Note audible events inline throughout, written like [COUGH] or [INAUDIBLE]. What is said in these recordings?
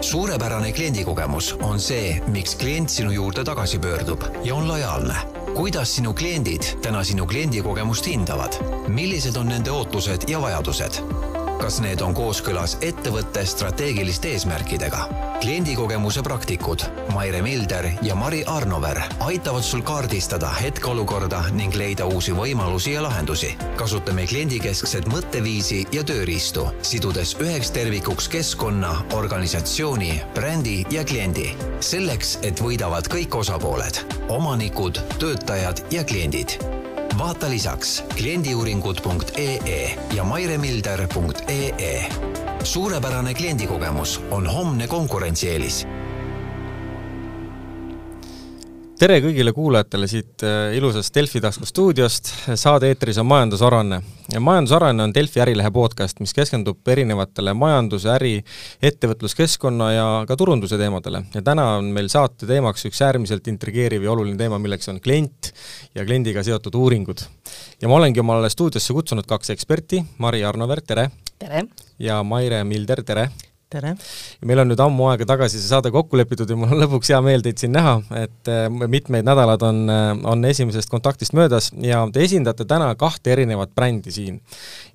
suurepärane kliendikogemus on see, miks klient sinu juurde tagasi pöördub ja on lojaalne. kuidas sinu kliendid täna sinu kliendikogemust hindavad? millised on nende ootused ja vajadused? Kas need on kooskõlas ettevõtte strateegiliste eesmärkidega? kliendikogemuse praktikud Maire Milder ja Mari Arnover aitavad sul kaardistada hetkeolukorda ning leida uusi võimalusi ja lahendusi. kasutame kliendikeskset mõtteviisi ja tööriistu, sidudes üheks tervikuks keskkonna, organisatsiooni, brändi ja kliendi. selleks, et võidavad kõik osapooled, omanikud, töötajad ja kliendid vaata lisaks kliendiuuringud.ee ja mairemilder.ee. suurepärane kliendikogemus on homne konkurentsieelis tere kõigile kuulajatele siit äh, ilusast Delfi tasku stuudiost, saade eetris on Majandusaruanne. majandusaruanne on Delfi Ärilehe podcast, mis keskendub erinevatele majanduse, äri, ettevõtluskeskkonna ja ka turunduse teemadele. ja täna on meil saate teemaks üks äärmiselt intrigeeriv ja oluline teema, milleks on klient ja kliendiga seotud uuringud. ja ma olengi omale stuudiosse kutsunud kaks eksperti, Mari Arnover, tere! tere! ja Maire Milder, tere! Tere! meil on nüüd ammu aega tagasi see saade kokku lepitud ja mul on lõpuks hea meel teid siin näha, et äh, mitmeid nädalad on, äh, on esimesest kontaktist möödas ja te esindate täna kahte erinevat brändi siin.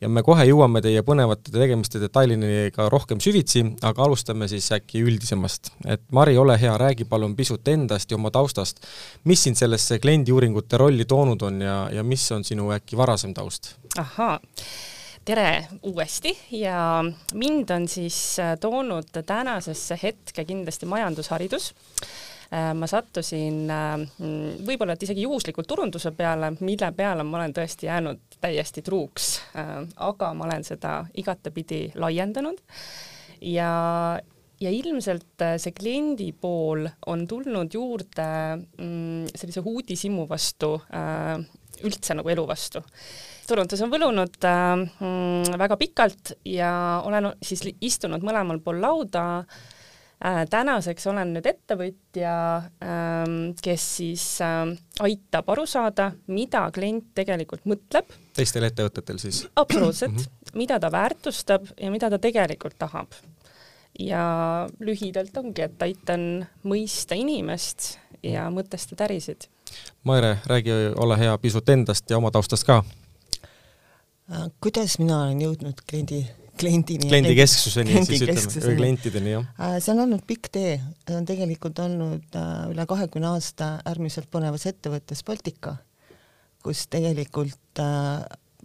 ja me kohe jõuame teie põnevate tegemiste detailini ka rohkem süvitsi, aga alustame siis äkki üldisemast. et Mari, ole hea, räägi palun pisut endast ja oma taustast. mis sind sellesse kliendiuuringute rolli toonud on ja, ja mis on sinu äkki varasem taust? ahaa tere uuesti ja mind on siis äh, toonud tänasesse hetke kindlasti majandusharidus. Äh, ma sattusin äh, võib-olla et isegi juhuslikult turunduse peale, mille peale ma olen tõesti jäänud täiesti truuks, aga ma olen seda igatepidi laiendanud. Ja, ja ilmselt see kliendi pool on tulnud juurde mm, sellise uudishimu vastu, üldse nagu elu vastu turundus on võlunud äh, mm, väga pikalt ja olen siis istunud mõlemal pool lauda äh,. tänaseks olen nüüd ettevõtja äh,, kes siis äh, aitab aru saada, mida klient tegelikult mõtleb. teistel ettevõtetel siis? absoluutselt -hmm. mida ta väärtustab ja mida ta tegelikult tahab. ja lühidalt ongi, et aitan mõista inimest ja mõtestada ärisid. Maire, räägi, ole hea, pisut endast ja oma taustast ka kuidas mina olen jõudnud kliendi, kliendini? Kliendikesksuseni kliendi siis ütleme, või klientideni, jah? Äh, see on olnud pikk tee, on tegelikult olnud äh, üle kahekümne aasta äärmiselt põnevas ettevõttes Baltika, kus tegelikult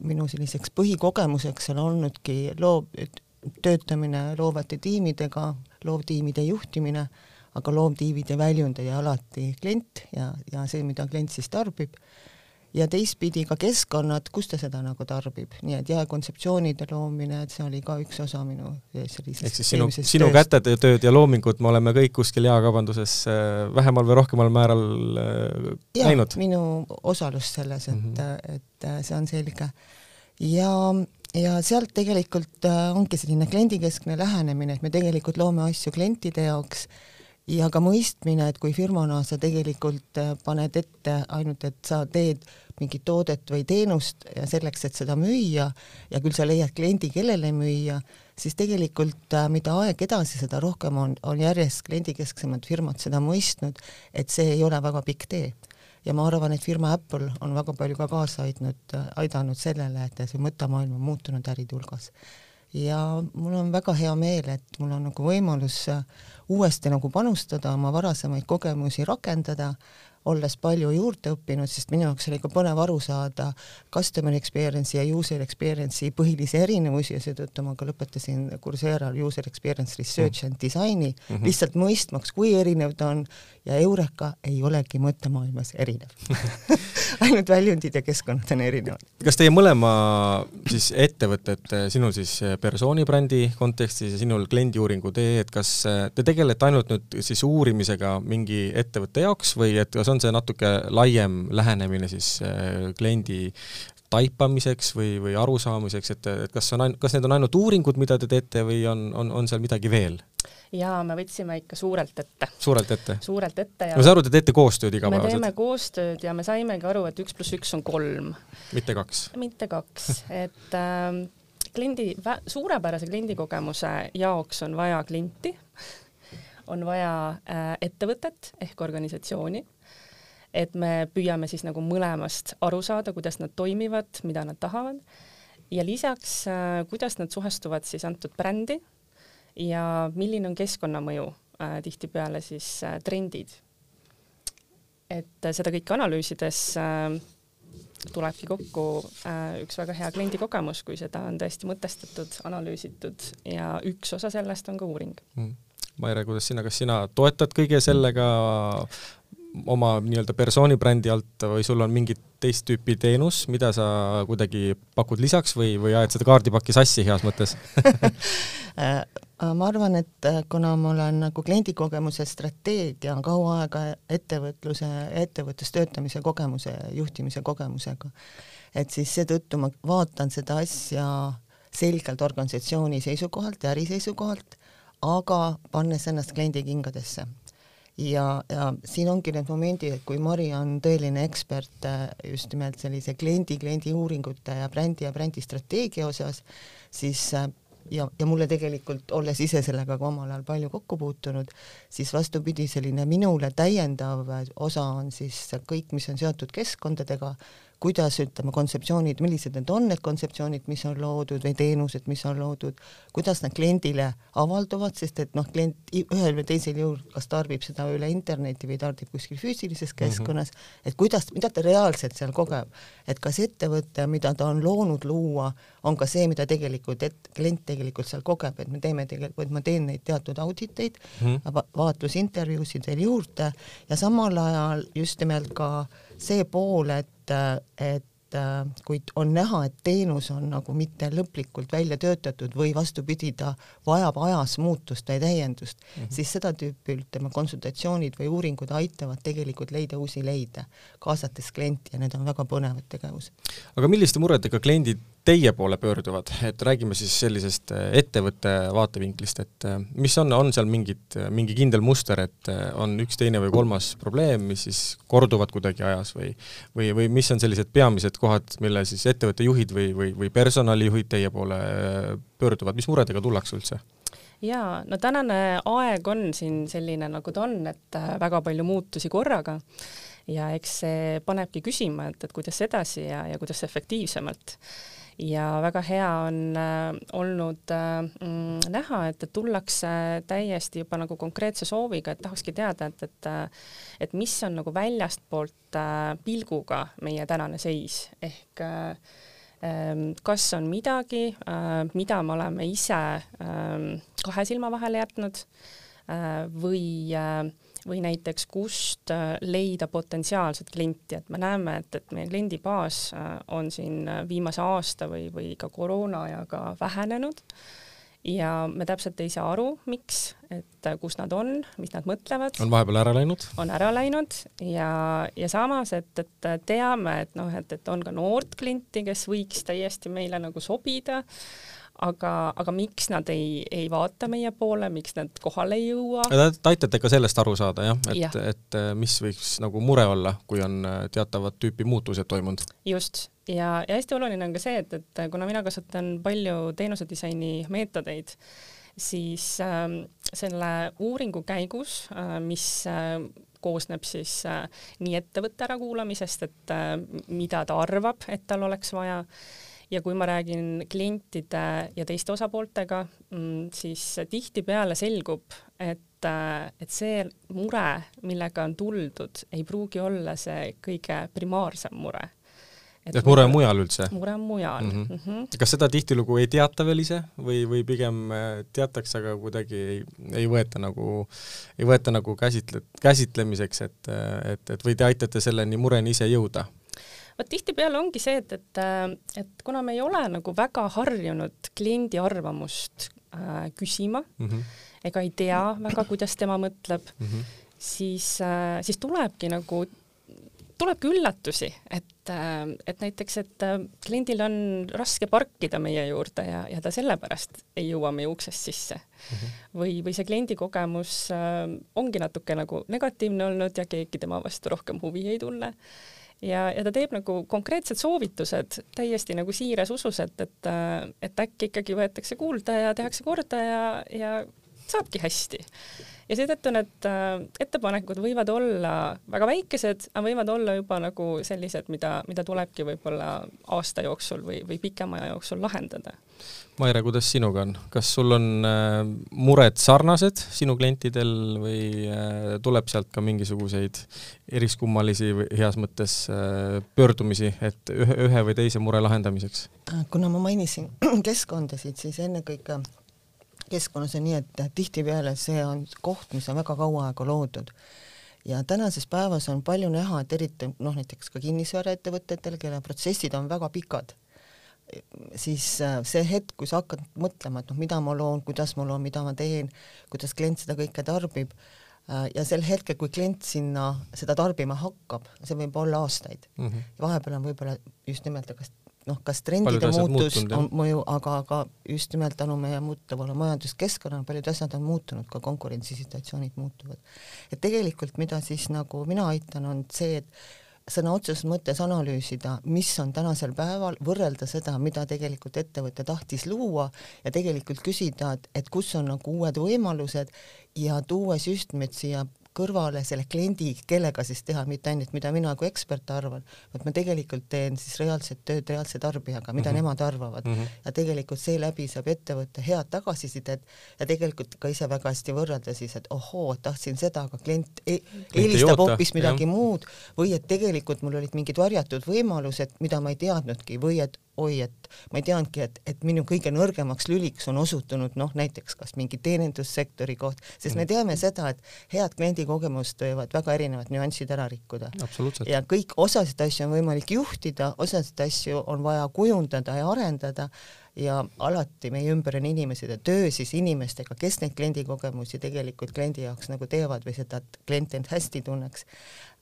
minu selliseks põhikogemuseks on olnudki loov, töötamine loovate tiimidega, loovtiimide juhtimine, aga loovtiimide väljund oli alati klient ja, ja see, mida klient siis tarbib ja teistpidi ka keskkonnad, kus ta seda nagu tarbib, nii et jääkontseptsioonide loomine, et see oli ka üks osa minu sellisest ehk siis sinu, sinu kätede tööd ja loomingud me oleme kõik kuskil jaekaubanduses äh, vähemal või rohkemal määral äh, ja, näinud? minu osalus selles, et mm, -hmm. et see on selge. ja, ja sealt tegelikult ongi selline kliendikeskne lähenemine, et me tegelikult loome asju klientide jaoks ja ka mõistmine, et kui firmana sa tegelikult äh, paned ette ainult, et sa teed mingit toodet või teenust ja selleks, et seda müüa ja küll sa leiad kliendi, kellele müüa, siis tegelikult äh, mida aeg edasi, seda rohkem on, on järjest kliendikesksemad firmad seda mõistnud, et see ei ole väga pikk tee. ja ma arvan, et firma Apple on väga palju ka kaasa aidanud, äh, aidanud sellele, et see mõttemaailm on muutunud äride hulgas. Ja mul on väga hea meel, et mul on nagu võimalus uuesti nagu panustada, oma varasemaid kogemusi rakendada olles palju juurde õppinud, sest minu jaoks oli ka põnev aru saada customer experience'i ja user experience'i põhilisi erinevusi ja seetõttu ma ka lõpetasin Coursera user experience research and design'i mm, -hmm. lihtsalt mõistmaks, kui erinev ta on ja Eureka ei olegi mõttemaailmas erinev [LAUGHS] ainult väljundid ja keskkonnad on erinevad. kas teie mõlema siis ettevõtted, sinul siis persoonibrändi kontekstis ja sinul kliendiuuringu.ee, et kas te tegelete ainult nüüd siis uurimisega mingi ettevõtte jaoks või et kas on on see natuke laiem lähenemine siis äh, kliendi taipamiseks või, või arusaamiseks, et, et kas on kas need on ainult uuringud, mida te teete või on, on, on seal midagi veel? jaa, me võtsime ikka suurelt ette. suurelt ette? suurelt ette ja ma saan aru, te teete koostööd igapäevaselt? me teeme koostööd ja me saimegi aru, et üks pluss üks on kolm. mitte kaks? mitte kaks et äh, kliendi, suurepärase kliendikogemuse jaoks on vaja klienti on vaja äh, ettevõtet ehk organisatsiooni, et me püüame siis nagu mõlemast aru saada, kuidas nad toimivad, mida nad tahavad. Ja lisaks, äh, kuidas nad suhestuvad siis antud brändi ja milline on keskkonnamõju, tihtipeale siis trendid. et seda kõike analüüsides tulebki kokku äh, üks väga hea kliendikogemus, kui seda on tõesti mõtestatud, analüüsitud ja üks osa sellest on ka uuring. Mm.. Maire, kuidas sina, kas sina toetad kõige sellega oma nii-öelda persooni brändi alt või sul on mingit teist tüüpi teenus, mida sa kuidagi pakud lisaks või, või ajad seda kaardipakki sassi heas mõttes? [LAUGHS] Äh, ma arvan, et äh, kuna mul on nagu kliendikogemuse strateegia kaua aega ettevõtluse, ettevõttes töötamise kogemuse, juhtimise kogemusega, et siis seetõttu ma vaatan seda asja selgelt organisatsiooni seisukohalt ja äri seisukohalt, aga pannes ennast kliendi kingadesse ja, ja siin ongi need momendid, et kui Mari on tõeline ekspert äh, just nimelt sellise kliendi, kliendi uuringute ja brändi ja brändi strateegia osas, siis äh, ja, ja mulle tegelikult, olles ise sellega ka omal ajal palju kokku puutunud, siis vastupidi, selline minule täiendav osa on siis kõik, mis on seotud keskkondadega, kuidas ütleme, kontseptsioonid, millised need on, need kontseptsioonid, mis on loodud või teenused, mis on loodud, kuidas nad kliendile avalduvad, sest et noh, klient ühel või teisel juhul kas tarbib seda üle interneti või tarbib kuskil füüsilises keskkonnas mm, -hmm. et kuidas, mida ta reaalselt seal kogeb, et kas ettevõte, mida ta on loonud luua, on ka see, mida tegelikult et, klient tegelikult seal kogeb, et me teeme tegelikult, ma teen neid teatud auditeid mm, -hmm. vaatlusintervjuusid veel juurde ja samal ajal just nimelt ka see pool, et et, kui on näha, et teenus on nagu mitte lõplikult välja töötatud või vastupidi, ta vajab ajas muutust või täiendust mm, -hmm. siis seda tüüpi ütleme, konsultatsioonid või uuringud aitavad tegelikult leida uusi leide, kaasates klienti ja need on väga põnevad tegevused. aga milliste muredega kliendid teie poole pöörduvad, et räägime siis sellisest äh, ettevõtte vaatevinklist, et äh, mis on, on seal mingid, äh, mingi kindel muster, et on üks, teine või kolmas probleem, mis siis korduvad kuidagi ajas või või, või mis on sellised peamised kohad, mille siis ettevõtte juhid või, või, või personalijuhid teie poole pöörduvad, mis muredega tullakse üldse? jaa, no tänane aeg on siin selline, nagu ta on, et väga palju muutusi korraga. Ja eks see panebki küsima, et, et kuidas edasi ja, ja kuidas efektiivsemalt ja väga hea on äh, olnud äh, mm, näha, et, tullakse täiesti juba nagu konkreetse sooviga, et tahakski teada, et, et äh, et mis on nagu väljastpoolt äh, pilguga meie tänane seis. Ehk äh, ähm, kas on midagi, äh, mida me oleme ise ähm, kahe silma vahele jätnud või või näiteks kust äh, leida potentsiaalset klienti, et me näeme, et, et meie kliendibaas äh, on siin äh, viimase aasta või, või ka koroonaajaga vähenenud ja me täpselt ei saa aru, miks, et kus nad on, mis nad mõtlevad. on vahepeal ära läinud? on ära läinud ja, ja samas, et, et teame, et noh, et, et on ka noort klienti, kes võiks täiesti meile nagu sobida aga, aga miks nad ei, ei vaata meie poole, miks nad kohale ei jõua? Te aitate ka sellest aru saada jah, et ja., et äh, mis võiks nagu mure olla, kui on äh, teatavat tüüpi muutused toimunud? just, ja, ja hästi oluline on ka see, et, et kuna mina kasutan palju teenusedisaini meetodeid, siis äh, selle uuringu käigus äh,, mis äh, koosneb siis äh, nii ettevõtte ärakuulamisest, et äh, mida ta arvab, et tal oleks vaja, ja kui ma räägin klientide ja teiste osapooltega, mm, siis tihtipeale selgub, et, äh, et see mure, millega on tuldud, ei pruugi olla see kõige primaarsem mure. et, et mure on mujal üldse? mure on mujal mm. -hmm. Mm -hmm. kas seda tihtilugu ei teata veel ise või, või pigem äh, teatakse, aga kuidagi ei, ei võeta nagu, ei võeta nagu käsitle-, käsitlemiseks, et, et, et või te aitate selleni mureni ise jõuda? Vot tihtipeale ongi see, et, et, äh, et kuna me ei ole nagu väga harjunud kliendi arvamust äh, küsima mm -hmm. ega ei tea väga, kuidas tema mõtleb mm, -hmm. siis äh,, siis tulebki nagu tulebki üllatusi, et, äh, et näiteks, et äh, kliendil on raske parkida meie juurde ja, ja ta sellepärast ei jõua meie uksest sisse mm. -hmm. või, või see kliendi kogemus ongi natuke nagu negatiivne olnud ja keegi tema vastu rohkem huvi ei tunne ja, ja ta teeb nagu konkreetsed soovitused täiesti nagu siires usus, et, et, et äkki ikkagi võetakse kuulda ja tehakse korda ja, ja saabki hästi. Ja seetõttu need äh, ettepanekud võivad olla väga väikesed, aga võivad olla juba nagu sellised, mida, mida tulebki võib-olla aasta jooksul või, või pikema aja jooksul lahendada. Maire, kuidas sinuga on, kas sul on äh, mured sarnased sinu klientidel või äh, tuleb sealt ka mingisuguseid eriskummalisi või heas mõttes äh, pöördumisi, et ühe, ühe või teise mure lahendamiseks? kuna ma mainisin [CLEARS THROAT] keskkondasid, siis ennekõike keskkonnas on nii, et tihtipeale see on koht, mis on väga kaua aega loodud ja tänases päevas on palju näha, et eriti noh, näiteks ka kinnisvaraettevõtetel, kelle protsessid on väga pikad, siis äh, see hetk, kui sa hakkad mõtlema, et noh, mida ma loon, kuidas ma loon, mida ma teen, kuidas klient seda kõike tarbib, äh, ja sel hetkel, kui klient sinna seda tarbima hakkab, see võib olla aastaid mm, -hmm. vahepeal on võib-olla just nimelt kas noh, kas trendide muutus muutunud, on mõju, aga, aga just nimelt tänu meie muutuvale majanduskeskkonnale paljud asjad on muutunud, ka konkurentsisituatsioonid muutuvad. et tegelikult, mida siis nagu mina aitan, on see, et sõna otseses mõttes analüüsida, mis on tänasel päeval, võrrelda seda, mida tegelikult ettevõte tahtis luua ja tegelikult küsida, et, et kus on nagu uued võimalused ja tuues just nimelt siia kõrvale selle kliendi, kellega siis teha, mitte ainult, mida mina kui ekspert arvan, vaid ma tegelikult teen siis reaalset tööd reaalse tarbijaga, mida mm -hmm. nemad arvavad mm. -hmm. ja tegelikult seeläbi saab ettevõte head tagasisidet ja tegelikult ka ise väga hästi võrrelda siis, et ohoo, tahtsin seda, aga klient eelistab hoopis midagi jah. muud või et tegelikult mul olid mingid varjatud võimalused, mida ma ei teadnudki või et oi, et ma ei teadnudki, et, et minu kõige nõrgemaks lüliks on osutunud noh, näiteks kas mingi teenindussektori koht, sest me mm. teame seda, et head kliendikogemust võivad väga erinevad nüansid ära rikkuda. ja kõik, osasid asju on võimalik juhtida, osasid asju on vaja kujundada ja arendada ja alati meie ümber on inimesed ja töö siis inimestega, kes neid kliendikogemusi tegelikult kliendi jaoks nagu teevad või seda, et klient end hästi tunneks,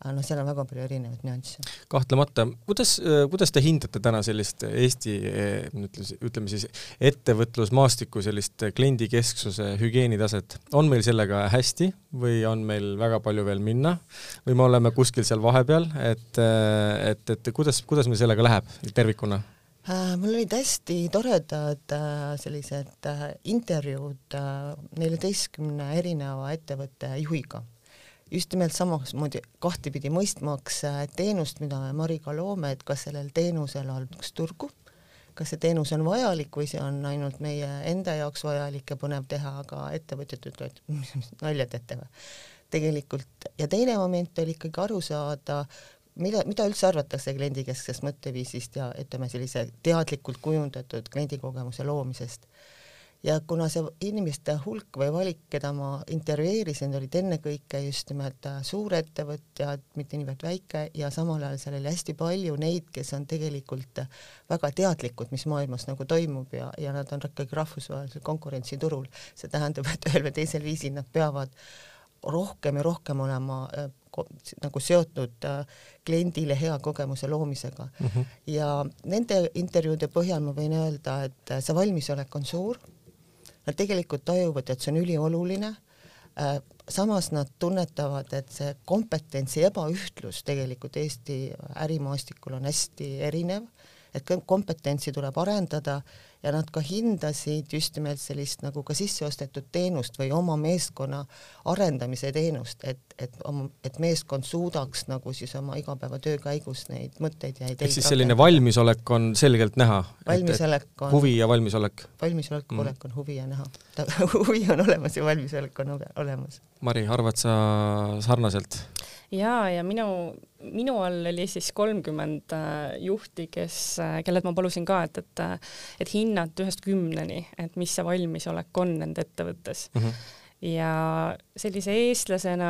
noh, seal on väga palju erinevaid nüansse. kahtlemata, kuidas, kuidas te hindate täna sellist Eesti ütleme siis ettevõtlusmaastiku sellist kliendikesksuse hügieenitaset, on meil sellega hästi või on meil väga palju veel minna või me oleme kuskil seal vahepeal, et, et, et kuidas, kuidas meil sellega läheb tervikuna? Äh, mul olid hästi toredad äh, sellised äh, intervjuud neljateistkümne erineva ettevõtte juhiga. just nimelt samamoodi kahtepidi mõistmaks teenust, mida me Mariga loome, et kas sellel teenusel on üks turgu, kas see teenus on vajalik või see on ainult meie enda jaoks vajalik ja põnev teha, aga ettevõtjad ütlevad, [LAUGHS] mis nalja teete või. tegelikult ja teine moment oli ikkagi aru saada, mida, mida üldse arvatakse kliendikesksest mõtteviisist ja ütleme, sellise teadlikult kujundatud kliendikogemuse loomisest. ja kuna see inimeste hulk või valik, keda ma intervjueerisin, olid ennekõike just nimelt suurettevõtjad, mitte niivõrd väike, ja samal ajal seal oli hästi palju neid, kes on tegelikult väga teadlikud, mis maailmas nagu toimub ja, ja nad on ikkagi rahvusvahelisel konkurentsiturul. see tähendab, et ühel või teisel viisil nad peavad rohkem ja rohkem olema äh, nagu seotud äh, kliendile hea kogemuse loomisega mm. -hmm. ja nende intervjuude põhjal ma võin öelda, et äh, see valmisolek on suur. Nad tegelikult tajuvad, et see on ülioluline. samas nad tunnetavad, et see kompetentsi ebaühtlus tegelikult Eesti ärimaastikul on hästi erinev, et kompetentsi tuleb arendada ja nad ka hindasid just nimelt sellist nagu ka sisseostetud teenust või oma meeskonna arendamise teenust, et, et, et meeskond suudaks nagu siis oma igapäevatöö käigus neid mõtteid ja ideid ehk siis selline valmisolek on selgelt näha? valmisolek on huvi ja valmisolek? valmisolek mm. on huvi ja näha. [LAUGHS] huvi on olemas ja valmisolek on olemas. Mari, arvad sa sarnaselt? Ja, ja minu, minu all oli siis kolmkümmend äh, juhti, kes, äh, kellelt ma palusin ka, et, et, äh, et hinnata ühest kümneni, et mis see valmisolek on nende ettevõttes mm. -hmm ja sellise eestlasena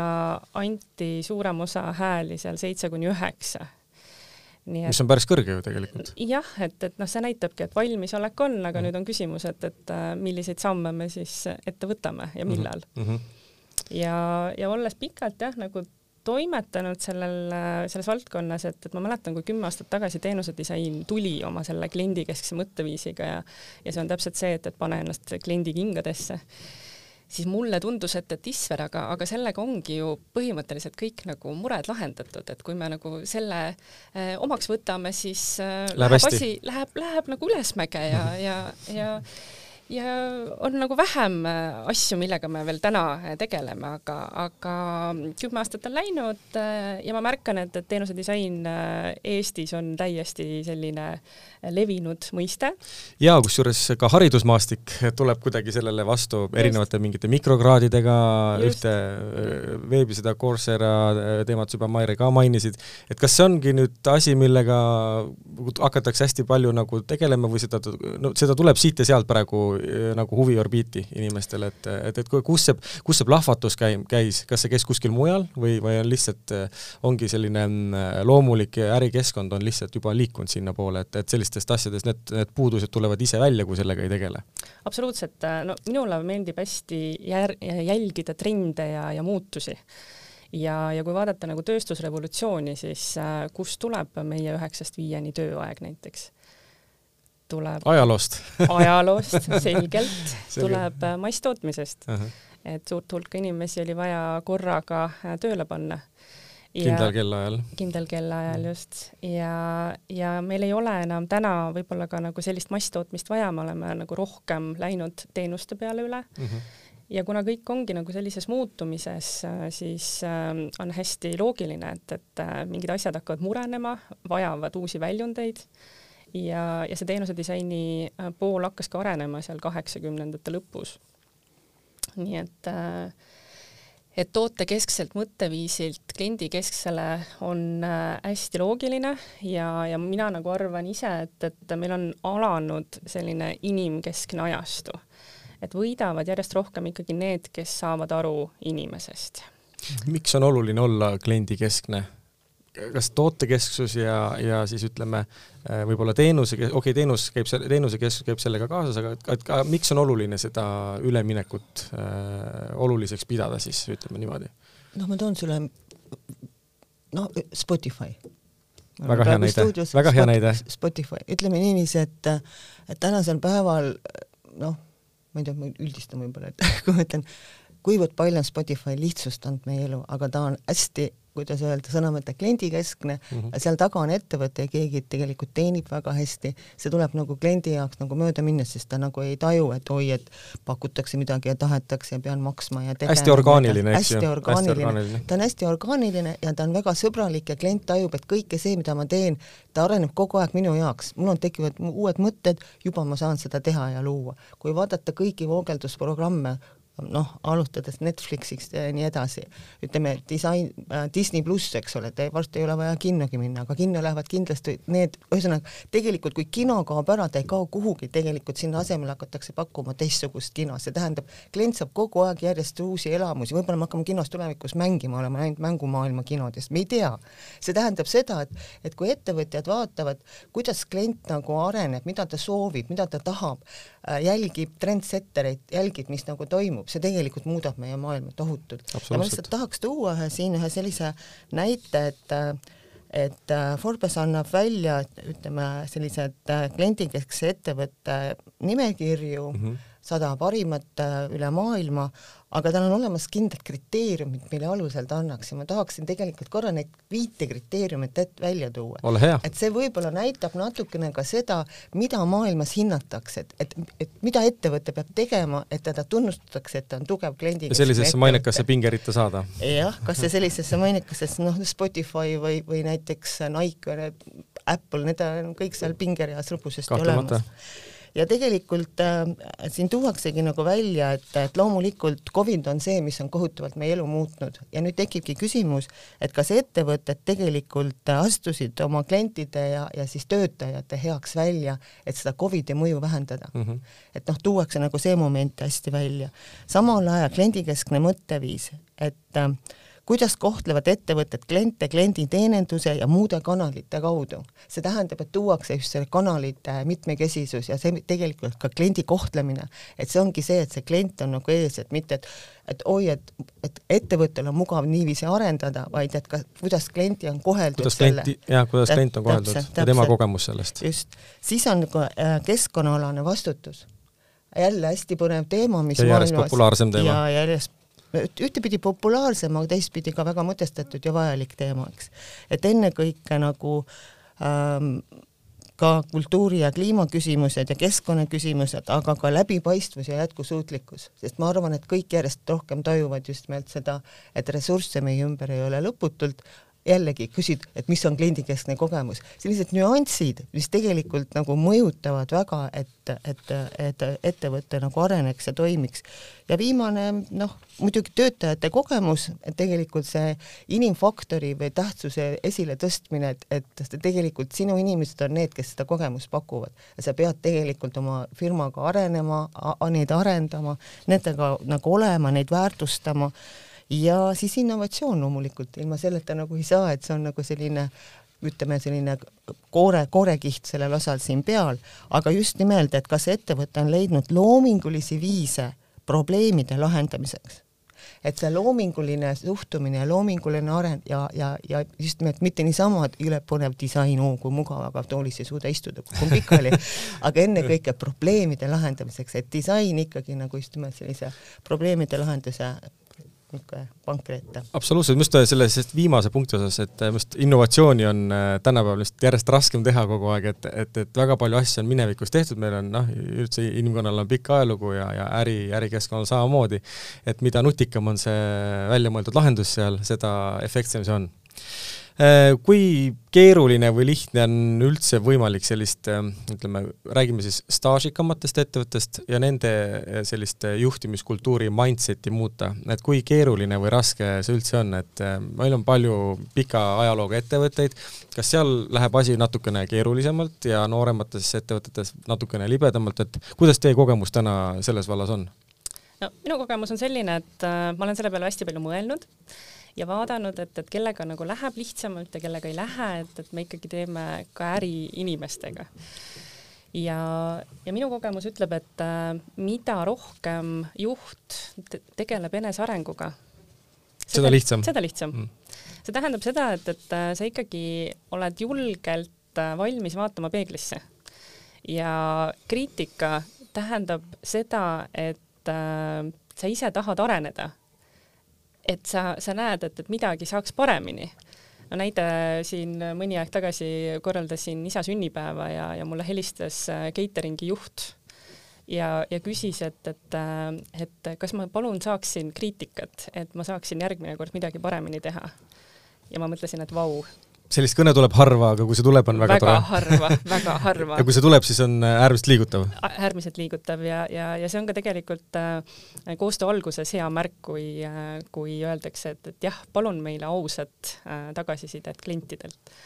anti suurem osa hääli seal seitse kuni üheksa. mis on päris kõrge ju tegelikult. jah, et, et noh, see näitabki, et valmisolek on, aga mm -hmm. nüüd on küsimus, et, et milliseid samme me siis ette võtame ja mhm. millal mm. -hmm. ja, ja olles pikalt jah, nagu toimetanud sellel, selles valdkonnas, et, et ma mäletan, kui kümme aastat tagasi teenusedisain tuli oma selle kliendikeskse mõtteviisiga ja ja see on täpselt see, et, et pane ennast kliendi kingadesse, siis mulle tundus, et, et Isver, aga, aga sellega ongi ju põhimõtteliselt kõik nagu mured lahendatud, et kui me nagu selle eh, omaks võtame, siis eh, läheb, läheb asi, läheb, läheb nagu ülesmäge ja, ja, ja ja on nagu vähem äh, asju, millega me veel täna äh, tegeleme, aga, aga kümme aastat on läinud äh, ja ma märkan, et, et teenusedisain Eestis on täiesti selline levinud mõiste. ja kusjuures ka haridusmaastik tuleb kuidagi sellele vastu Just. erinevate mingite mikrokraadidega, ühte veebi seda Coursera teemat juba Maire ka mainisid, et kas see ongi nüüd asi, millega hakatakse hästi palju nagu tegelema või seda, no seda tuleb siit ja sealt praegu nagu huviorbiiti inimestele, et, et, et kus see, kus see plahvatus käi-, käis, kas see käis kuskil mujal või, või on lihtsalt, eh, ongi selline mm, loomulik ärikeskkond on lihtsalt juba liikunud sinnapoole, et, et sellistest asjadest need, need puudused tulevad ise välja, kui sellega ei tegele? absoluutselt, no minule meeldib hästi jär-, jälgida trende ja, ja muutusi ja, ja kui vaadata nagu tööstusrevolutsiooni, siis äh, kust tuleb meie üheksast viieni tööaeg näiteks? Tuleb ajaloost ajaloost, [LAUGHS] selgelt tuleb äh, masstootmisest uh. -huh. et suurt hulka inimesi oli vaja korraga äh, tööle panna. kindlal kellaajal. kindlal kellaajal just ja, ja meil ei ole enam täna võib-olla ka nagu sellist masstootmist vaja, me oleme nagu rohkem läinud teenuste peale üle uh. Mhm. -huh ja kuna kõik ongi nagu sellises muutumises, äh, siis on hästi loogiline, et, et mingid asjad hakkavad murenema, vajavad uusi väljundeid ja, ja see teenusedisaini äh, pool hakkas ka arenema seal kaheksakümnendate lõpus. nii et äh, et tootekeskselt mõtteviisilt kliendikesksele on äh, hästi loogiline ja, ja mina nagu arvan ise, et, et meil on alanud selline inimkeskne ajastu. et võidavad järjest rohkem ikkagi need, kes saavad aru inimesest. miks on oluline olla kliendikeskne? Kas tootekesksus ja, ja siis ütleme, äh, võib-olla teenuse, okei okay,, teenus käib selle, teenusekeskus käib sellega kaasas, aga et ka miks on oluline seda üleminekut äh, oluliseks pidada siis, ütleme niimoodi? noh, ma toon sulle, no Spotify. väga hea näide, väga hea näide. Spotify, ütleme niiviisi, et, et tänasel päeval noh, ma ei tea, ma üldistan võib-olla, et [LAUGHS] kui ma ütlen, kuivõrd palju on Spotify lihtsustanud meie elu, aga ta on hästi kuidas öelda, sõna mõte kliendikeskne mm, -hmm. seal taga on ettevõte ja keegi tegelikult teenib väga hästi, see tuleb nagu kliendi jaoks nagu mööda minnes, sest ta nagu ei taju, et oi, et pakutakse midagi ja tahetakse ja pean maksma ja tegema. hästi orgaaniline, eks ju. hästi orgaaniline, ta on hästi orgaaniline ja ta on väga sõbralik ja klient tajub, et kõike see, mida ma teen, ta areneb kogu aeg minu jaoks, mul on, tekivad uued mõtted, juba ma saan seda teha ja luua. kui vaadata kõiki voogeldusprogramme, noh, alustades Netflixist ja nii edasi, ütleme disain äh,, Disney pluss, eks ole, et varsti ei ole vaja kinnogi minna, aga kinno lähevad kindlasti need, ühesõnaga tegelikult kui kino kaob ära, ta ei kao kuhugi, tegelikult sinna asemele hakatakse pakkuma teistsugust kino, see tähendab, klient saab kogu aeg järjest uusi elamusi, võib-olla me hakkame kinos tulevikus mängima, oleme näinud mängumaailma kinodest, me ei tea. see tähendab seda, et, et kui ettevõtjad vaatavad, kuidas klient nagu areneb, mida ta soovib, mida ta tahab, äh, jälgib trendsettereid, jälgib, mis nagu toimub, see tegelikult muudab meie maailma tohutult. ja ma lihtsalt tahaks tuua ühe siin ühe sellise näite, et et äh, Forbes annab välja, ütleme, sellised äh, kliendikeskse ettevõtte nimekirju mm, -hmm sada parimat äh, üle maailma, aga tal on olemas kindlad kriteeriumid, mille alusel ta annaks. Ja ma tahaksin tegelikult korra neid viite kriteeriumit et välja tuua. et see võib-olla näitab natukene ka seda, mida maailmas hinnatakse, et, et, et mida ettevõte peab tegema, et teda tunnustatakse, et ta on tugev kliendi sellisesse mainekasse pingeritta saada. jah, kas see sellisesse mainekasesse, noh, Spotify või, või näiteks Nike või Apple, need on kõik seal pingereas rõbusasti olemas ja tegelikult äh, siin tuuaksegi nagu välja, et, et loomulikult Covid on see, mis on kohutavalt meie elu muutnud ja nüüd tekibki küsimus, et kas ettevõtted tegelikult astusid oma klientide ja, ja siis töötajate heaks välja, et seda Covidi mõju vähendada mm. -hmm. et noh, tuuakse nagu see moment hästi välja. samal ajal kliendikeskne mõtteviis, et äh, kuidas kohtlevad ettevõtted kliente klienditeeninduse ja muude kanalite kaudu. see tähendab, et tuuakse just selle kanalite mitmekesisus ja see tegelikult ka kliendi kohtlemine, et see ongi see, et see klient on nagu ees, et mitte, et et oi, et, et ettevõttel on mugav niiviisi arendada, vaid et ka kuidas klienti on koheldud kuidas klienti, jah, kuidas klient on koheldud täpselt, ja tema kogemus sellest. just, siis on ka äh, keskkonnaalane vastutus jälle hästi põnev teema, mis ja järjest maailmas, populaarsem teema. ja järjest ühtepidi populaarsem, aga teistpidi ka väga mõtestatud ja vajalik teema, eks. et ennekõike nagu ähm, ka kultuuri- ja kliimaküsimused ja keskkonnaküsimused, aga ka läbipaistvus ja jätkusuutlikkus, sest ma arvan, et kõik järjest rohkem tajuvad just nimelt seda, et ressursse meie ümber ei ole lõputult, jällegi küsid, et mis on kliendikeskne kogemus, sellised nüansid, mis tegelikult nagu mõjutavad väga, et, et, et ettevõte nagu areneks ja toimiks. ja viimane noh, muidugi töötajate kogemus, et tegelikult see inimfaktori või tähtsuse esiletõstmine, et, et tegelikult sinu inimesed on need, kes seda kogemust pakuvad. Ja sa pead tegelikult oma firmaga arenema, neid arendama, nendega nagu olema, neid väärtustama ja siis innovatsioon loomulikult, ilma selleta nagu ei saa, et see on nagu selline ütleme, selline koore, koorekiht sellel osal siin peal, aga just nimelt, et kas ettevõte on leidnud loomingulisi viise probleemide lahendamiseks. et see loominguline suhtumine ja loominguline areng ja, ja, ja just nimelt mitte niisama, et üle põnev disain, oo kui mugav, aga toolis ei suuda istuda, kukun pikali, [LAUGHS] aga ennekõike probleemide lahendamiseks, et disain ikkagi nagu just nimelt sellise probleemide lahenduse niisugune vankri ette. absoluutselt, just selles viimase punkti osas, et just innovatsiooni on äh, tänapäeval just järjest raskem teha kogu aeg, et, et, et väga palju asju on minevikus tehtud, meil on noh, üldse inimkonnal on pikk ajalugu ja, ja äri, ärikeskkonnal samamoodi, et mida nutikam on see välja mõeldud lahendus seal, seda efektsem see on. Äh, kui keeruline või lihtne on üldse võimalik sellist, äh, ütleme, räägime siis staažikamatest ettevõttest ja nende äh, sellist juhtimiskultuuri mindset'i muuta, et kui keeruline või raske see üldse on, et meil on palju pika ajalooga ettevõtteid, kas seal läheb asi natukene keerulisemalt ja nooremates ettevõtetes natukene libedamalt, et kuidas teie kogemus täna selles vallas on? no minu kogemus on selline, et äh, ma olen selle peale hästi palju mõelnud ja vaadanud, et, et kellega nagu läheb lihtsamalt ja kellega ei lähe, et, et me ikkagi teeme ka äri inimestega. ja, ja minu kogemus ütleb, et äh, mida rohkem juht te tegeleb enesearenguga, seda lihtsam. seda lihtsam mm.. see tähendab seda, et, et äh, sa ikkagi oled julgelt äh, valmis vaatama peeglisse ja kriitika tähendab seda, et äh, sa ise tahad areneda et sa, sa näed, et, et midagi saaks paremini. no näide siin mõni aeg tagasi korraldasin isa sünnipäeva ja, ja mulle helistas äh, catering'i juht ja, ja küsis, et, et, äh, et kas ma palun saaksin kriitikat, et ma saaksin järgmine kord midagi paremini teha. ja ma mõtlesin, et vau, sellist kõne tuleb harva, aga kui see tuleb, on väga, väga tore. väga harva, [LAUGHS] väga harva. ja kui see tuleb, siis on äh, äärmiselt liigutav? äärmiselt liigutav ja, ja, ja see on ka tegelikult äh, koostöö alguses hea märk, kui äh,, kui öeldakse, et, et jah, palun meile ausat äh, tagasisidet klientidelt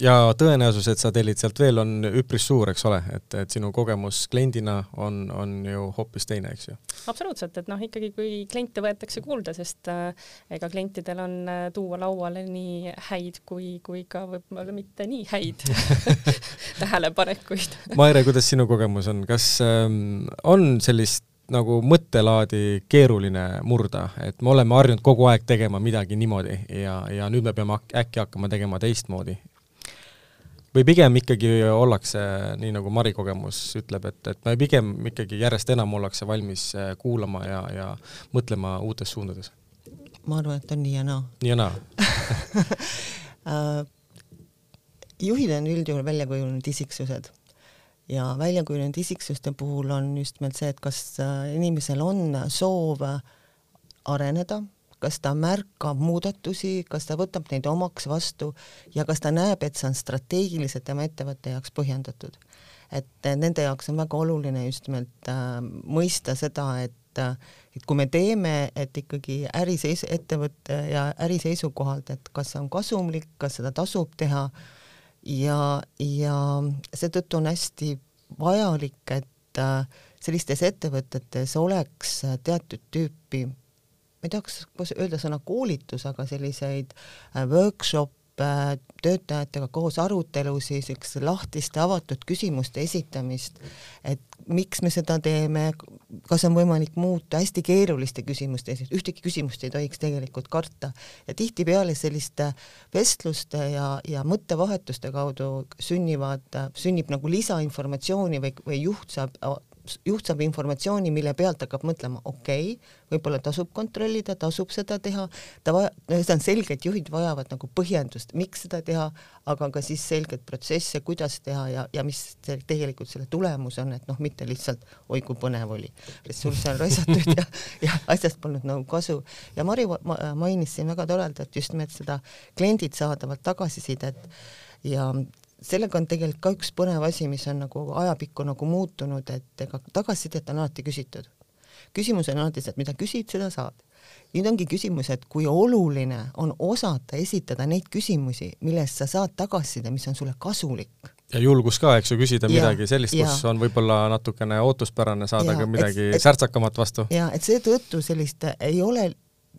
ja tõenäosus, et sa tellid sealt veel, on üpris suur, eks ole, et, et sinu kogemus kliendina on, on ju hoopis teine, eks ju? absoluutselt, et noh, ikkagi kui kliente võetakse kuulda, sest äh, ega klientidel on äh, tuua lauale nii häid kui, kui ka võib-olla mitte nii häid [LAUGHS] [LAUGHS] tähelepanekuid. Maire, kuidas sinu kogemus on, kas ähm, on sellist nagu mõttelaadi keeruline murda, et me oleme harjunud kogu aeg tegema midagi niimoodi ja, ja nüüd me peame äkki hakkama tegema teistmoodi või pigem ikkagi ollakse, nii nagu Mari kogemus ütleb, et, et me pigem ikkagi järjest enam ollakse valmis äh, kuulama ja, ja mõtlema uutes suundades? ma arvan, et on nii ja naa. nii ja naa [LAUGHS] äh, juhid on üldjuhul välja kujunenud isiksused ja välja kujunenud isiksuste puhul on just nimelt see, et kas äh, inimesel on soov areneda, kas ta märkab muudatusi, kas ta võtab neid omaks vastu ja kas ta näeb, et see on strateegiliselt tema ettevõtte jaoks põhjendatud. et nende jaoks on väga oluline just nimelt äh, mõista seda, et äh, et kui me teeme, et ikkagi äriseis-, ettevõtte ja äri seisukohalt, et kas see on kasumlik, kas seda tasub teha ja, ja seetõttu on hästi vajalik, et äh, sellistes ettevõtetes oleks teatud tüüpi ma ei tahaks öelda sõna koolitus, aga selliseid äh, workshop'e, töötajatega koos arutelusid, siukeste lahtiste avatud küsimuste esitamist, et miks me seda teeme, kas on võimalik muuta, hästi keeruliste küsimuste esit-, ühtegi küsimust ei tohiks tegelikult karta. ja tihtipeale selliste vestluste ja, ja mõttevahetuste kaudu sünnivad, sünnib nagu lisainformatsiooni või, või juht saab juht saab informatsiooni, mille pealt hakkab mõtlema, okei okay,, võib-olla tasub kontrollida, tasub seda teha, ta vaja-, no see on selge, et juhid vajavad nagu põhjendust, miks seda teha, aga ka siis selget protsesse, kuidas teha ja, ja mis tegelikult selle tulemus on, et noh, mitte lihtsalt oi kui põnev oli, ressursse on raisatud ja, ja asjast polnud nagu kasu. ja Mari mainis siin väga toredalt just nimelt seda kliendid saadavat tagasisidet ja sellega on tegelikult ka üks põnev asi, mis on nagu ajapikku nagu muutunud, et ega tagasisidet on alati küsitud. küsimus on alati see, et mida küsid, seda saad. nüüd ongi küsimus, et kui oluline on osata esitada neid küsimusi, millest sa saad tagasiside, mis on sulle kasulik ja julgus ka, eks ju, küsida ja, midagi sellist, kus on võib-olla natukene ootuspärane saada ja, ka midagi et, et, särtsakamat vastu. ja et seetõttu sellist ei ole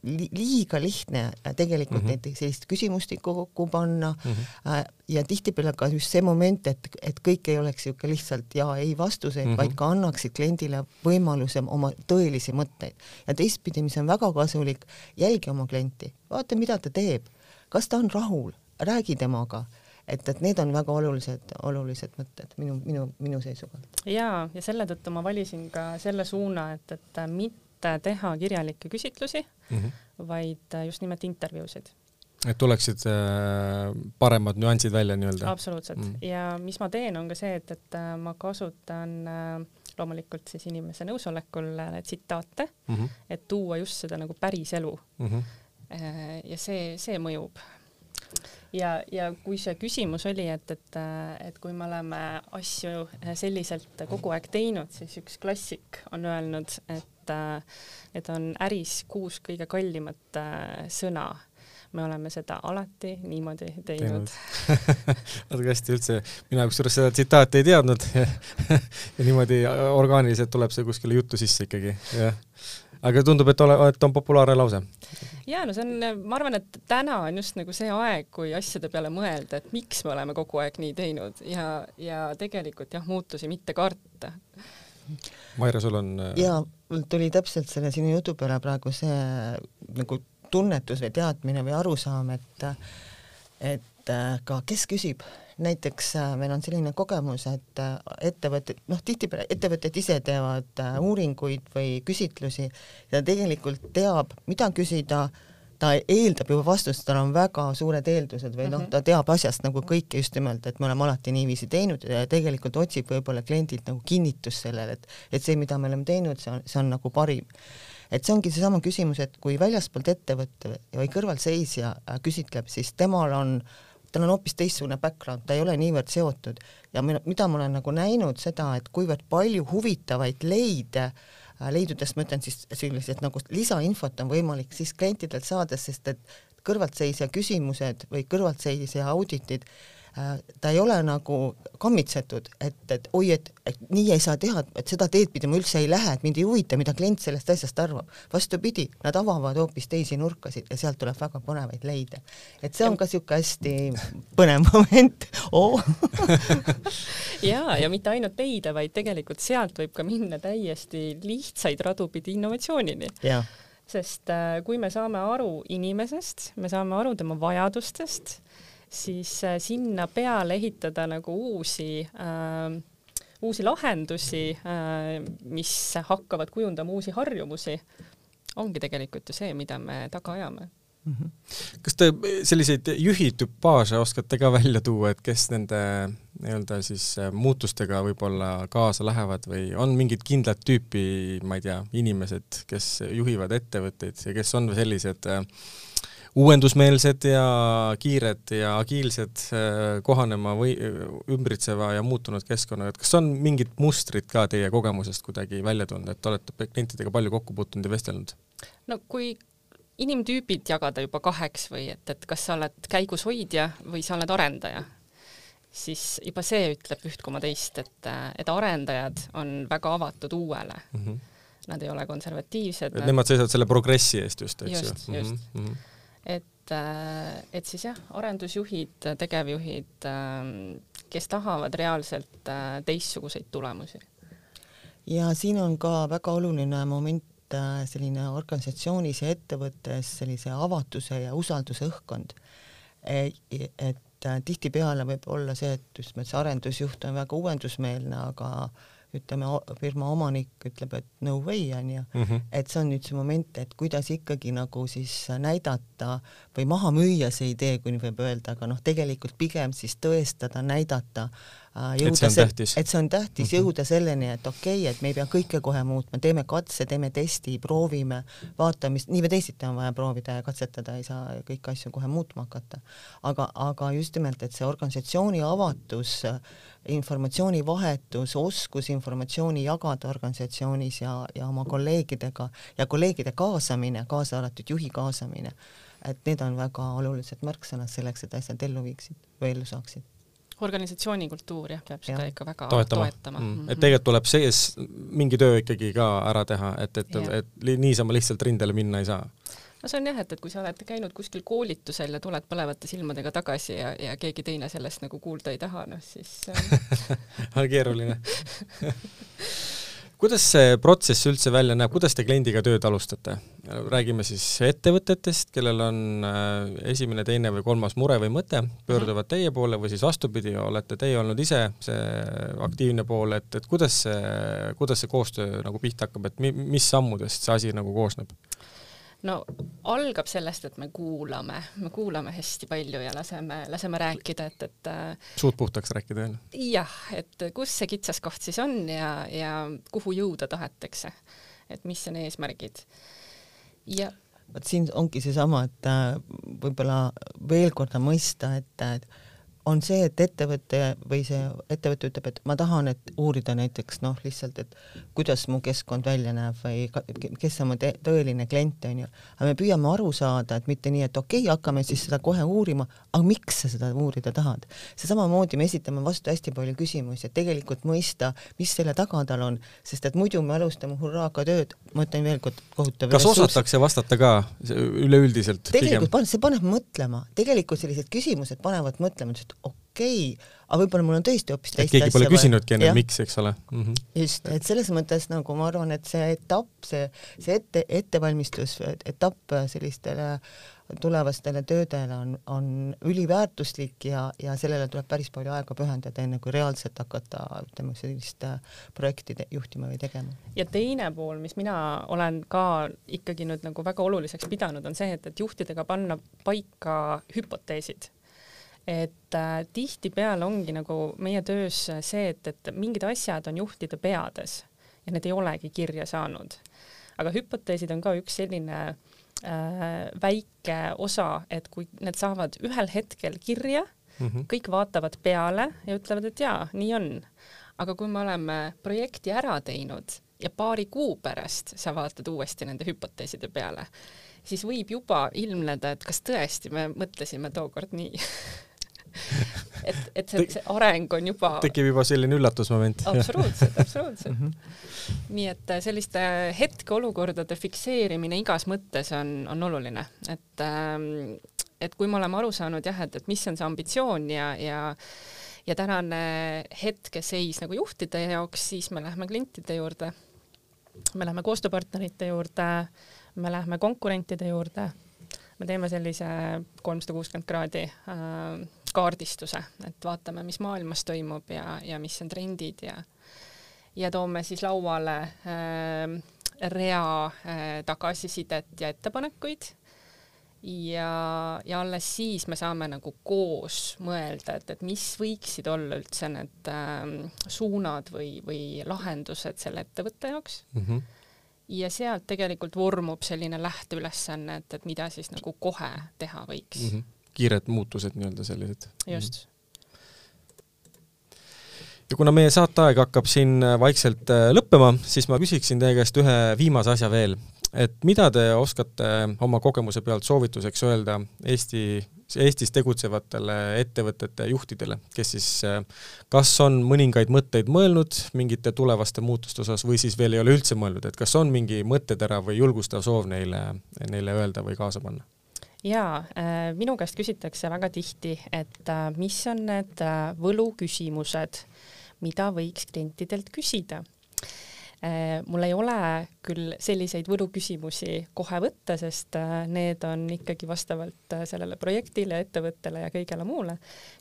liiga lihtne äh, tegelikult mm -hmm. näiteks sellist küsimustikku kokku panna mm -hmm. ja tihtipeale ka just see moment, et, et kõik ei oleks niisugune lihtsalt jaa-ei vastuseid mm, -hmm. vaid ka annaksid kliendile võimaluse oma tõelisi mõtteid. ja teistpidi, mis on väga kasulik, jälgi oma klienti, vaata, mida ta teeb, kas ta on rahul, räägi temaga et, et need on väga olulised, olulised mõtted minu, minu, minu seisukohalt. jaa, ja selle tõttu ma valisin ka selle suuna, et, et mitte teha kirjalikke küsitlusi mm, -hmm. vaid just nimelt intervjuusid. et tuleksid äh, paremad nüansid välja nii-öelda? absoluutselt mm. -hmm. ja mis ma teen, on ka see, et, et äh, ma kasutan äh, loomulikult siis inimese nõusolekul tsitaate mm, -hmm. et tuua just seda nagu päris elu mm. -hmm. ja see, see mõjub ja, ja kui see küsimus oli, et, et, et kui me oleme asju selliselt kogu aeg teinud, siis üks klassik on öelnud, et et on äris kuus kõige kallimat sõna me oleme seda alati niimoodi teinud. [LAUGHS] natuke hästi üldse, mina kusjuures seda tsitaati ei teadnud [LAUGHS] ja niimoodi orgaaniliselt tuleb see kuskile juttu sisse ikkagi, jah. Aga tundub, et ole, et on populaarne lause. ja no see on, ma arvan, et täna on just nagu see aeg, kui asjade peale mõelda, et miks me oleme kogu aeg nii teinud. Ja, ja tegelikult jah, muutusi mitte karta. Maire, sul on äh, jaa, mul tuli täpselt selle sinu jutu peale praegu see nagu tunnetus või teadmine või arusaam, et et äh, ka kes küsib, näiteks äh, meil on selline kogemus, et ettevõtted, noh, tihtipeale ettevõtted ise teevad uuringuid või küsitlusi ja tegelikult teab, mida küsida ta eeldab juba vastust, tal on väga suured eeldused või noh, mhm. ta teab asjast nagu kõike just nimelt, et me oleme alati niiviisi teinud ja tegelikult otsib võib-olla kliendilt nagu kinnitust sellele, et et see, mida me oleme teinud, see on, see on nagu parim. et see ongi seesama küsimus, et kui väljaspoolt ettevõtte või kõrvalseisja äh, küsitleb, siis temal on tal on hoopis teistsugune background, ta ei ole niivõrd seotud. Ja mida ma olen nagu näinud seda, et kuivõrd palju huvitavaid leide äh, leidudest, ma ütlen siis sellised nagu lisainfot on võimalik siis klientidelt saada, sest et kõrvaltseisja küsimused või kõrvaltseisja auditid Äh, ta ei ole nagu kammitsetud, et, et oi, et, et nii ei saa teha, et seda teed pidi ma üldse ei lähe, et mind ei huvita, mida klient sellest asjast arvab. vastupidi, nad avavad hoopis teisi nurkasid ja sealt tuleb väga põnevaid leide. et see on ka niisugune hästi põnev [LAUGHS] moment oh. [LAUGHS] jaa, ja mitte ainult leide, vaid tegelikult sealt võib ka minna täiesti lihtsaid radu pidi innovatsioonini sest äh, kui me saame aru inimesest, me saame aru tema vajadustest siis äh, sinna peale ehitada nagu uusi äh, uusi lahendusi äh,, mis hakkavad kujundama uusi harjumusi, ongi tegelikult ju see, mida me taga ajame mm. -hmm. kas te selliseid juhitüpaaže oskate ka välja tuua, et kes nende nii-öelda siis äh, muutustega võib-olla kaasa lähevad või on mingid kindlat tüüpi, ma ei tea, inimesed, kes juhivad ettevõtteid ja kes on sellised äh, uuendusmeelsed ja kiired ja agiilsed äh, kohanema või ümbritseva ja muutunud keskkonnaga, et kas on mingid mustrid ka teie kogemusest kuidagi välja tulnud, et olete klientidega palju kokku puutunud ja vestelnud? no kui inimtüübid jagada juba kaheks või et, et kas sa oled käigushoidja või sa oled arendaja, siis juba see ütleb üht koma teist, et, et arendajad on väga avatud uuele mm. -hmm. Nad ei ole konservatiivsed. et nad... nemad seisavad selle progressi eest just, eks ju? just, just mm. -hmm et, äh, et siis jah, arendusjuhid, tegevjuhid, ähm, kes tahavad reaalselt äh, teistsuguseid tulemusi. ja siin on ka väga oluline moment äh, selline organisatsioonis ja ettevõttes sellise avatuse ja usalduse õhkkond. E, et tihtipeale võib olla see, et just see arendusjuht on väga uuendusmeelne, aga ütleme, firma omanik ütleb, et no way onju mm, Mhm. -hmm. et see on nüüd see moment, et kuidas ikkagi nagu siis näidata või maha müüa see idee, kui nii võib öelda, aga noh, tegelikult pigem siis tõestada, näidata äh, Et see on tähtis. et see on tähtis mm -hmm. jõuda selleni, et okei okay,, et me ei pea kõike kohe muutma, teeme katse, teeme testi, proovime, vaatame, mis nii või teisiti on vaja proovida ja katsetada, ei saa kõiki asju kohe muutma hakata. aga, aga just nimelt, et see organisatsiooni avatus, informatsioonivahetus, oskus informatsiooni jagada organisatsioonis ja, ja oma kolleegidega ja kolleegide kaasamine, kaasa arvatud juhi kaasamine, et need on väga olulised märksõnad selleks, et asjad ellu viiksid või ellu saaksid organisatsiooni kultuur jah, peab seda Jah. ikka väga toetama, toetama. Mm. et tegelikult tuleb sees mingi töö ikkagi ka ära teha, et, et, et li- niisama lihtsalt rindele minna ei saa no see on jah, et, et kui sa oled käinud kuskil koolitusel ja tuled põlevate silmadega tagasi ja, ja keegi teine sellest nagu kuulda ei taha, noh siis äh, [LAUGHS] on keeruline [LAUGHS] kuidas see protsess üldse välja näeb, kuidas te kliendiga tööd alustate? Räägime siis ettevõtetest, kellel on äh, esimene, teine või kolmas mure või mõte, pöörduvad teie poole või siis vastupidi, olete teie olnud ise see aktiivne pool, et, et kuidas see, kuidas see koostöö nagu pihta hakkab, et mi, mis sammudest see asi nagu koosneb? no algab sellest, et me kuulame, me kuulame hästi palju ja laseme, laseme rääkida, et, et äh, suud puhtaks rääkida, ju? jah, et kus see kitsaskoht siis on ja, ja kuhu jõuda tahetakse, et mis on eesmärgid. Vot siin ongi seesama, et äh, võib-olla veel korda mõista, et, et on see, et ettevõte või see ettevõte ütleb, et ma tahan, et uurida näiteks noh, lihtsalt, et kuidas mu keskkond välja näeb või kes on mu tõeline klient, on ju. aga me püüame aru saada, et mitte nii, et okei okay,, hakkame siis seda kohe uurima, aga miks sa seda uurida tahad? see samamoodi me esitame vastu hästi palju küsimusi, et tegelikult mõista, mis selle taga tal on, sest et muidu me alustame hurraaga tööd, ma ütlen veel kord, kohutav kas osatakse vastata ka üleüldiselt tegelikult pigem? see paneb mõtlema, tegelikult sellised küsimused panevad mõtlema, et okei okay,, aga võib-olla mul on tõesti hoopis et teist keegi pole asja küsinudki enne, miks, eks ole mm. -hmm. just, et selles mõttes nagu ma arvan, et see etapp, see, see ette, ettevalmistus, etapp sellistele tulevastele töödele on, on üliväärtuslik ja, ja sellele tuleb päris palju aega pühendada, enne kui reaalselt hakata, ütleme, sellist äh, projekti juhtima või tegema. ja teine pool, mis mina olen ka ikkagi nüüd nagu väga oluliseks pidanud, on see, et, et juhtidega panna paika hüpoteesid. Et äh, tihtipeale ongi nagu meie töös see, et, et mingid asjad on juhtide peades ja need ei olegi kirja saanud. aga hüpoteesid on ka üks selline äh, väike osa, et kui need saavad ühel hetkel kirja, Mm -hmm. kõik vaatavad peale ja ütlevad, et jaa, nii on. aga kui me oleme projekti ära teinud ja paari kuu pärast sa vaatad uuesti nende hüpoteeside peale, siis võib juba ilmneda, et kas tõesti me mõtlesime tookord nii [LAUGHS] [LAUGHS] et, et see, see areng on juba tekib juba selline üllatusmoment. [LAUGHS] absoluutselt, absoluutselt. nii et äh, selliste hetkeolukordade fikseerimine igas mõttes on, on oluline, et ähm, et kui me oleme aru saanud jah, et, et mis on see ambitsioon ja, ja ja tänane hetkeseis nagu juhtide jaoks, siis me lähme klientide juurde, me lähme koostööpartnerite juurde, me lähme konkurentide juurde, me teeme sellise kolmsada kuuskümmend kraadi äh, kaardistuse, et vaatame, mis maailmas toimub ja, ja mis on trendid ja ja toome siis lauale äh, rea äh, tagasisidet ja ettepanekuid ja, ja alles siis me saame nagu koos mõelda, et, et mis võiksid olla üldse need äh, suunad või, või lahendused selle ettevõtte jaoks Mm -hmm. ja sealt tegelikult vormub selline lähteülesanne, et, et mida siis nagu kohe teha võiks. Mm -hmm. Kiired muutused nii-öelda sellised. just ja kuna meie saateaeg hakkab siin äh, vaikselt äh, lõppema, siis ma küsiksin teie käest ühe viimase asja veel. et mida te oskate oma kogemuse pealt soovituseks öelda Eesti, Eestis tegutsevatele ettevõtete juhtidele, kes siis äh, kas on mõningaid mõtteid mõelnud mingite tulevaste muutuste osas või siis veel ei ole üldse mõelnud, et kas on mingi mõttetera või julgustav soov neile, neile öelda või kaasa panna? Jaa äh,, minu käest küsitakse väga tihti, et äh, mis on need äh, võluküsimused, mida võiks klientidelt küsida mul ei ole küll selliseid võluküsimusi kohe võtta, sest need on ikkagi vastavalt sellele projektile, ettevõttele ja kõigele muule.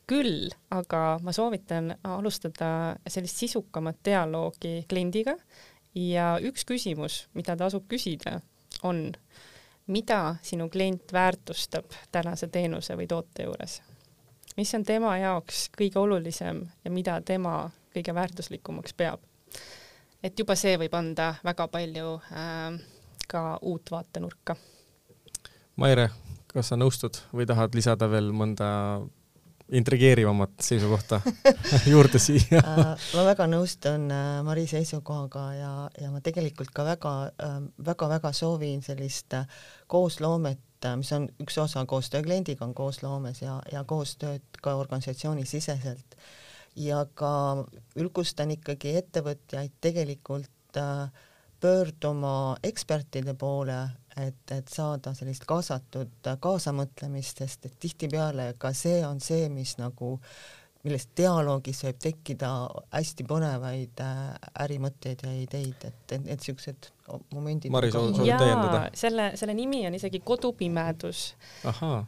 küll aga ma soovitan alustada sellist sisukamat dialoogi kliendiga ja üks küsimus, mida tasub küsida, on, mida sinu klient väärtustab tänase teenuse või toote juures? mis on tema jaoks kõige olulisem ja mida tema kõige väärtuslikumaks peab? et juba see võib anda väga palju äh, ka uut vaatenurka. Maire, kas sa nõustud või tahad lisada veel mõnda intrigeerivamat seisukohta [LAUGHS] juurde siia. Ma väga nõustun äh, Mari seisukohaga ja, ja ma tegelikult ka väga-väga-väga äh, soovin sellist äh, koosloomet, mis on üks osa koostöö kliendiga on koosloomes ja, ja koostööd ka organisatsioonisiseselt ja ka julgustan ikkagi ettevõtjaid tegelikult äh, pöörduma ekspertide poole, et, et saada sellist kaasatud kaasamõtlemist, sest et tihtipeale ka see on see, mis nagu millest dialoogis võib tekkida hästi põnevaid äh, ärimõtteid ja ideid, et, et siuksed momendid. Mari, soovid täiendada? selle, selle nimi on isegi kodupimedus.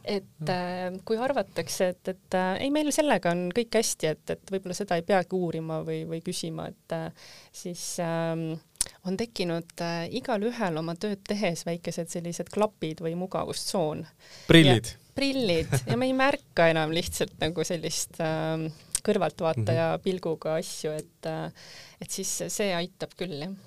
et äh, kui arvatakse, et, et äh, ei, meil sellega on kõik hästi, et, et võib-olla seda ei peagi uurima või, või küsima, et äh, siis äh, on tekkinud äh, igalühel oma tööd tehes väikesed sellised klapid või mugavustsoon. prillid prillid ja me ei märka enam lihtsalt nagu sellist äh, kõrvaltvaataja mm -hmm. pilguga asju, et äh, et siis see aitab küll, jah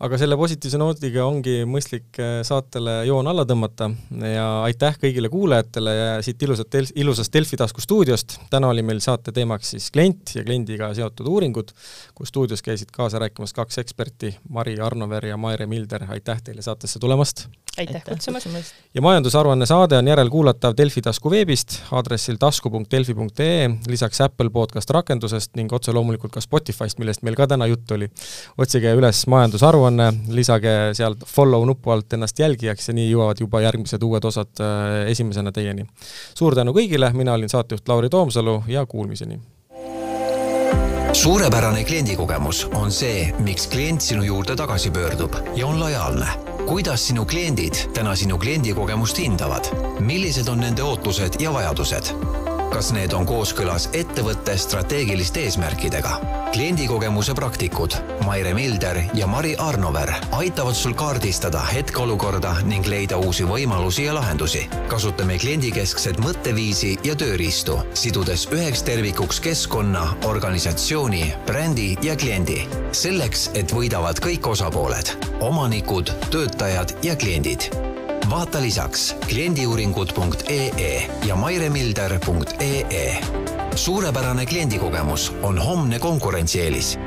aga selle positiivse noodiga ongi mõistlik äh, saatele joon alla tõmmata ja aitäh kõigile kuulajatele ja siit ilusat, ilusast Delfi tasku stuudiost. täna oli meil saate teemaks siis klient ja kliendiga seotud uuringud, kus stuudios käisid kaasa rääkimas kaks eksperti, Mari Arnover ja Maire Milder, aitäh teile saatesse tulemast! aitäh kutsumast! ja majandusaruanne saade on järelkuulatav Delfi tasku veebist aadressil tasku.delfi.ee, lisaks Apple podcast rakendusest ning otse loomulikult ka Spotify'st, millest meil ka täna juttu oli. otsige üles majandusaruanne, aruanne, lisage sealt follow nupu alt ennast jälgijaks ja nii jõuavad juba järgmised uued osad äh, esimesena teieni. suur tänu kõigile, mina olin saatejuht Lauri Toomsalu ja kuulmiseni! suurepärane kliendikogemus on see, miks klient sinu juurde tagasi pöördub ja on lojaalne. kuidas sinu kliendid täna sinu kliendikogemust hindavad? millised on nende ootused ja vajadused? Kas need on kooskõlas ettevõtte strateegiliste eesmärkidega? kliendikogemuse praktikud Maire Milder ja Mari Arnover aitavad sul kaardistada hetkeolukorda ning leida uusi võimalusi ja lahendusi. kasutame kliendikeskset mõtteviisi ja tööriistu, sidudes üheks tervikuks keskkonna, organisatsiooni, brändi ja kliendi. selleks, et võidavad kõik osapooled, omanikud, töötajad ja kliendid vaata lisaks kliendiuuringud.ee ja mairemilder.ee. suurepärane kliendikogemus on homne konkurentsieelis